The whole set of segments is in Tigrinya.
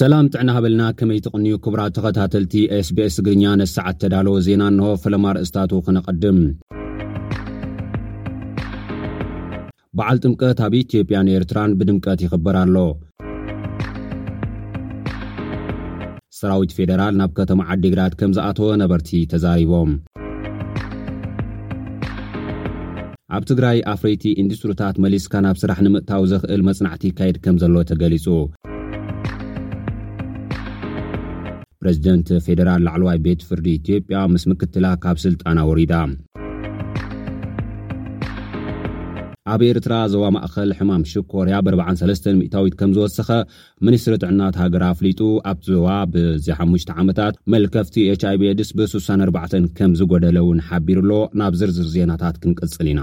ሰላም ጥዕና ሃበልና ከመይ ትቕንዩ ክብራ ተኸታተልቲ ስbs ትግርኛ ነሰዓት ተዳለወ ዜና እንሆ ፈለማ ርእስታቱ ክነቐድም በዓል ጥምቀት ኣብ ኢትዮጵያን ኤርትራን ብድምቀት ይኽበር ኣሎ። ሰራዊት ፌደራል ናብ ከተማ ዓዲግራት ከም ዝኣተወ ነበርቲ ተዛሪቦም። ኣብ ትግራይ ኣፍረይቲ ኢንዱስትሪታት መሊስካ ናብ ስራሕ ንምእታው ዘኽእል መጽናዕቲ ይካየድ ከም ዘሎ ተገሊጹ። ፕረዚደንት ፌደራል ላዕለዋይ ቤት ፍርዲ ኢትዮጵያ ምስ ምክትላ ካብ ስልጣና ወሪዳ። ኣብ ኤርትራ ዞባ ማእኸል ሕማም ሽኮርያ ብርብዓን ሰለስተን ሚእታዊት ከም ዝወሰኸ ሚኒስትሪ ጥዕና እቲ ሃገር ኣፍሊጡ ኣብቲ ዞባ ብዚ ሓሙሽተ ዓመታት መልከፍቲ ኤች ኣይቪ ኤድስ ብ64 ከም ዝጎደለ እውን ሓቢሩ ኣሎ ናብ ዝርዝር ዜናታት ክንቅጽል ኢና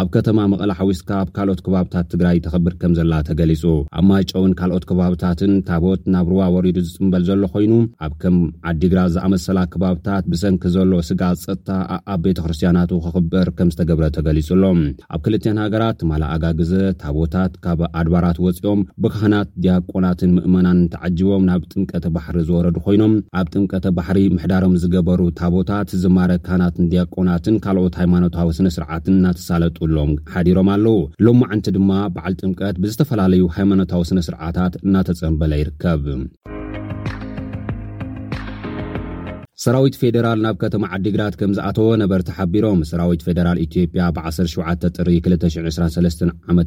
ኣብ ከተማ መቐለ ሓዊስካ ኣብ ካልኦት ከባብታት ትግራይ ተኽብር ከምዘላ ተገሊፁ። ኣብ ማይጨውን ካልኦት ከባብታትን ታቦት ናብ ሩባ ወሪዱ ዝፅምበል ዘሎ ኮይኑ፣ ኣብ ከም ዓዲግራት ዝኣመሰላ ከባብታት ብሰንኪ ዘሎ ስግኣት ፀጥታ ኣኣብ ቤተክርስትያናቱ ክኽበር ከምዝተገብረ ተገሊፁ ኣሎ። ኣብ ክልቲኣን ሃገራት ትማል ኣጋ ግዘ ታቦታት ካብ ኣድባራት ወፂኦም ብካህናት፣ ዲያቆናትን ምእመናንን ተዓጂቦም ናብ ጥምቀተ ባሕሪ ዝወረዱ ኮይኖም፣ ኣብ ጥምቀተ ባሕሪ ምሕዳሮም ዝገበሩ ታቦታት፣ ዝማረ ካህናትን ዲያቆናትን ካልኦት ሃይማኖታዊ ስነ-ስርዓት፣ ጥምቀት እናተሳለጡሎም ሓዲሮም ኣለዉ። ሎማዕንቲ ድማ በዓል ጥምቀት ብዝተፈላለዩ ሃይማኖታዊ ስነ ስርዓታት እናተፀምበለ ይርከብ። ሰራዊት ፌዴራል ናብ ከተማ ዓዲግራት ከም ዝኣተወ ነበርቲ ሓቢሮም። ሰራዊት ፌዴራል ኢትዮጵያ ብ17 ጥሪ 2023 ዓ ም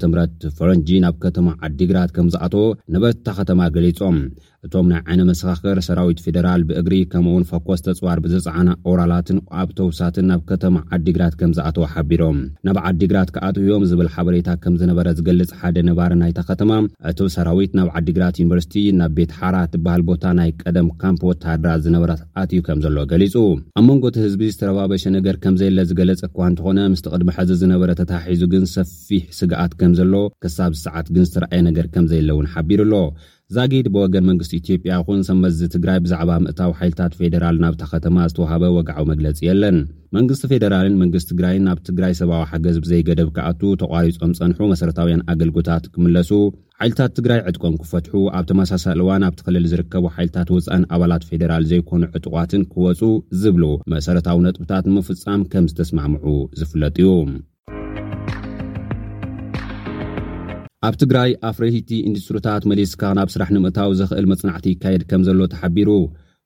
ፈረንጂ ናብ ከተማ ዓዲግራት ከም ዝኣተወ ነበርቲ እታ ከተማ ገሊፆም። እቶም ናይ ዓይነ መሰኻኽር፣ ሰራዊት ፌደራል ብእግሪ ከምኡ'ውን ፈኮስቲ ኣጽዋር ብዝጸዓና ኦራላትን ኣውቶቡሳትን ናብ ከተማ ዓዲግራት ከም ዝኣተዉ ሓቢሮም። ናብ ዓዲግራት ክኣትዉ'ዮም ዝብል ሓበሬታ ከም ዝነበረ ዝገልጽ ሓደ ነባሪ ናይታ ከተማ፣ እቲ ሰራዊት ናብ ዓዲግራት ዩኒቨርሲቲ ናብ ቤት ሓራ እትበሃል ቦታ ናይ ቀደም ካምፕ ወተሃደራት ዝነበረት ኣትዩ ከም ዘሎ ገሊጹ። ኣብ መንጎ እቲ ህዝቢ ዝተረባበሸ ነገር ከም ዘየለ ዝገለጸ እኳ እንተኾነ፣ ምስቲ ቅድሚ ሕዚ ዝነበረ ተተሓሒዙ ግን ሰፊሕ ስግኣት ከም ዘሎ፣ ክሳብ እዚ ሰዓት ግን ዝተራእየ ነገር ከም ዘየለ'ውን ሓቢሩ'ሎ። ዛጊድ ብወገን መንግስቲ ኢትዮጵያ ይኹን ሰብመዚ ትግራይ ብዛዕባ ምእታው ሓይልታት ፌደራል ናብታ ከተማ ዝተውሃበ ወግዓዊ መግለፂ የለን። መንግስቲ ፌደራልን መንግስቲ ትግራይን ናብ ትግራይ ሰብኣዊ ሓገዝ ብዘይገደብ ክኣቱ፣ ተቋሪፆም ዝፀንሑ መሰረታውያን ኣገልግሎታት ክምለሱ፣ ሓይልታት ትግራይ ዕጥቆም ክፈትሑ፣ ኣብ ተመሳሳሊ እዋን ኣብቲ ክልል ዝርከቡ ሓይልታት ወፃእን ኣባላት ፌደራል ዘይኮኑ ዕጡቋትን ክወፁ ዝብሉ መሰረታዊ ነጥብታት ንምፍፃም ከምዝተስማምዑ ዝፍለጥ እዩ። ኣብ ትግራይ ኣፍረይቲ ኢንዱስትሪታት መሊስካ ናብ ስራሕ ንምእታው ዘኽእል መፅናዕቲ ይካየድ ከም ዘሎ ተሓቢሩ።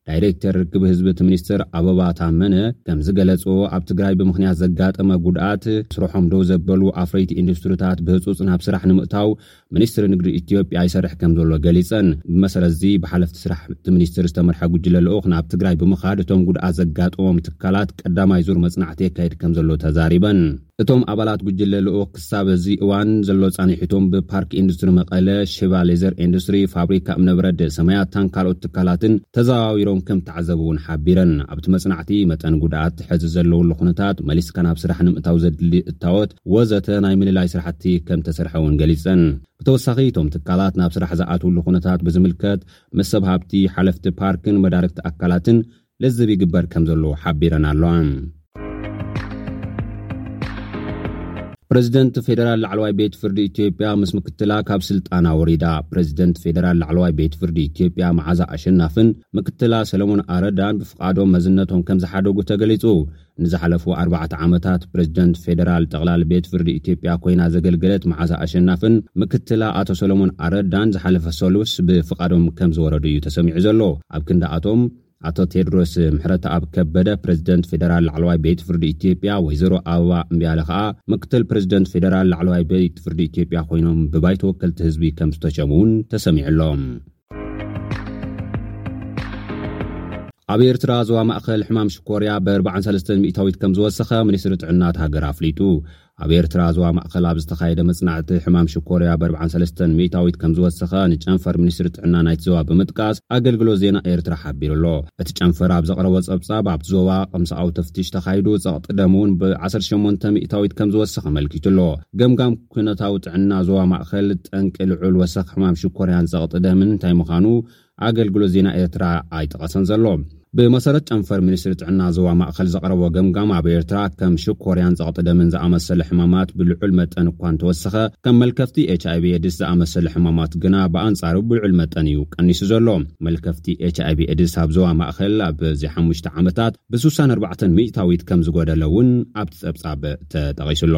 ዳይሬክተር ርክብ ህዝቢ እቲ ሚኒስትር ኣበባ ታመነ ከም ዝገለፅዎ ኣብ ትግራይ ብምኽንያት ዘጋጠመ ጉድኣት ስርሖም ደው ዘበሉ ኣፍረይቲ ኢንዱስትሪታት ብህፁፅ ናብ ስራሕ ንምእታው ሚኒስትሪ ንግዲ ኢትዮጵያ ይሰርሕ ከምዘሎ ገሊፀን። ብመሰረት'ዚ ብሓለፍቲ ስራሕ እቲ ሚኒስትር ዝተመርሐ ጉጅለ ልኡኽ ናብ ትግራይ ብምኻድ እቶም ጉድኣት ዘጋጠሞም ትካላት ቀዳማይ ዙር መፅናዕቲ የካይድ ከምዘሎ ተዛሪበን። እቶም ኣባላት ጉጅለ ልኡኽ ክሳብ እዚ እዋን ዘሎ ፃንሒቶም ብፓርክ ኢንዱስትሪ መቐለ፣ ሽባ ሌዘር ኢንዱስትሪ፣ ፋብሪካ እምነበረድ፣ ሰማያታን ካልኦት ትካላትን ተዘዋዊሮም ከምተዓዘቡ እውን ሓቢረን። ኣብቲ መፅናዕቲ መጠን ጉድኣት፣ ሕዚ ዘለውሉ ኩነታት፣ መሊስካ ናብ ስራሕ ንምእታው ዘድሊ እታወት፣ ወዘተ ናይ ምልላይ ስራሕቲ ከምተሰርሐ እውን ገሊፀን። ብተወሳኺ እቶም ትካላት ናብ ስራሕ ዝኣትውሉ ኩነታት ብዝምልከት ምስ ሰብ ሃብቲ፣ ሓለፍቲ ፓርክን መዳርግቲ ኣካላትን ልዝብ ይግበር ከምዘሎ ሓቢረን ኣለዋ። ፕረዚደንት ፌደራል ላዕለዋይ ቤት ፍርዲ ኢትዮጵያ ምስ ምክትላ ካብ ስልጣና ወሪዳ። ፕረዚደንት ፌደራል ላዕለዋይ ቤት ፍርዲ ኢትዮጵያ መዓዛ ኣሸናፍን ምክትላ ሰለሞን ኣረዳን ብፍቓዶም መዝነቶም ከም ዝሓደጉ ተገሊጹ። ንዝሓለፉ ኣርባዕተ ዓመታት ፕረዚደንት ፌደራል ጠቕላሊ ቤት ፍርዲ ኢትዮጵያ ኮይና ዘገልገለት መዓዛ ኣሸናፍን ምክትላ ኣቶ ሰሎሞን ኣረዳን ዝሓለፈ ሰሉስ ብፍቓዶም ከም ዝወረዱ እዩ ተሰሚዑ ዘሎ። ኣብ ክንዲ ኣቶም ኣቶ ቴድሮስ ምሕረተኣብ ከበደ፣ ፕረዚደንት ፌደራል ላዕለዋይ ቤት ፍርዲ ኢትዮጵያ ወይዘሮ ኣበባ እምብያለ ከኣ ምክትል ፕረዚደንት ፌደራል ላዕለዋይ ቤት ፍርዲ ኢትዮጵያ ኮይኖም ብባይቶ ወከልቲ ህዝቢ ከም ዝተሸሙ እውን ተሰሚዑ ኣሎ። ኣብ ኤርትራ ዞባ ማእኸል ሕማም ሽኮርያ ብ43 ሚእታዊት ከም ዝወሰኸ ሚኒስትሪ ጥዕና እቲ ሃገር ኣፍሊጡ። ኣብ ኤርትራ ዞባ ማእኸል ኣብ ዝተኻየደ መጽናዕቲ ሕማም ሽኮርያ ብ43 ሚእታዊት ከም ዝወሰኸ ንጨንፈር ሚኒስትሪ ጥዕና ናይቲ ዞባ ብምጥቃስ ኣገልግሎት ዜና ኤርትራ ሓቢሩ ኣሎ። እቲ ጨንፈር ኣብ ዘቕረቦ ጸብጻብ ኣብቲ ዞባ ቅምሳኣዊ ተፍትሽ ተኻይዱ ጸቕጢ ደም እውን ብ18 ሚእታዊት ከም ዝወሰኸ ኣመልኪቱ ኣሎ። ገምጋም ኲነታዊ ጥዕና ዞባ ማእከል፣ ጠንቂ ልዑል ወሰኽ ሕማም ሽኮርያን ጸቕጢ ደምን እንታይ ምዃኑ ኣገልግሎት ዜና ኤርትራ ኣይጠቐሰን ዘሎ። ብመሰረት ጨንፈር ሚኒስትሪ ጥዕና ዞባ ማእከል ዘቕረቦ ገምጋም፣ ኣብ ኤርትራ ከም ሽኮርያን ጸቕጢ ደምን ዝኣመሰለ ሕማማት ብልዑል መጠን እኳ እንተወሰኸ፣ ከም መልከፍቲ ኤችኣይቪ ኤድስ ዝኣመሰለ ሕማማት ግና ብኣንጻሩ ብልዑል መጠን እዩ ቀኒሱ ዘሎ። መልከፍቲ ኤችኣይቪ ኤድስ ኣብ ዞባ ማእከል ኣብዚ ሓሙሽተ ዓመታት ብስሳን ኣርባዕተን ሚእታዊት ከም ዝጎደለ እውን ኣብቲ ጸብጻብ ተጠቒሱ ኣሎ።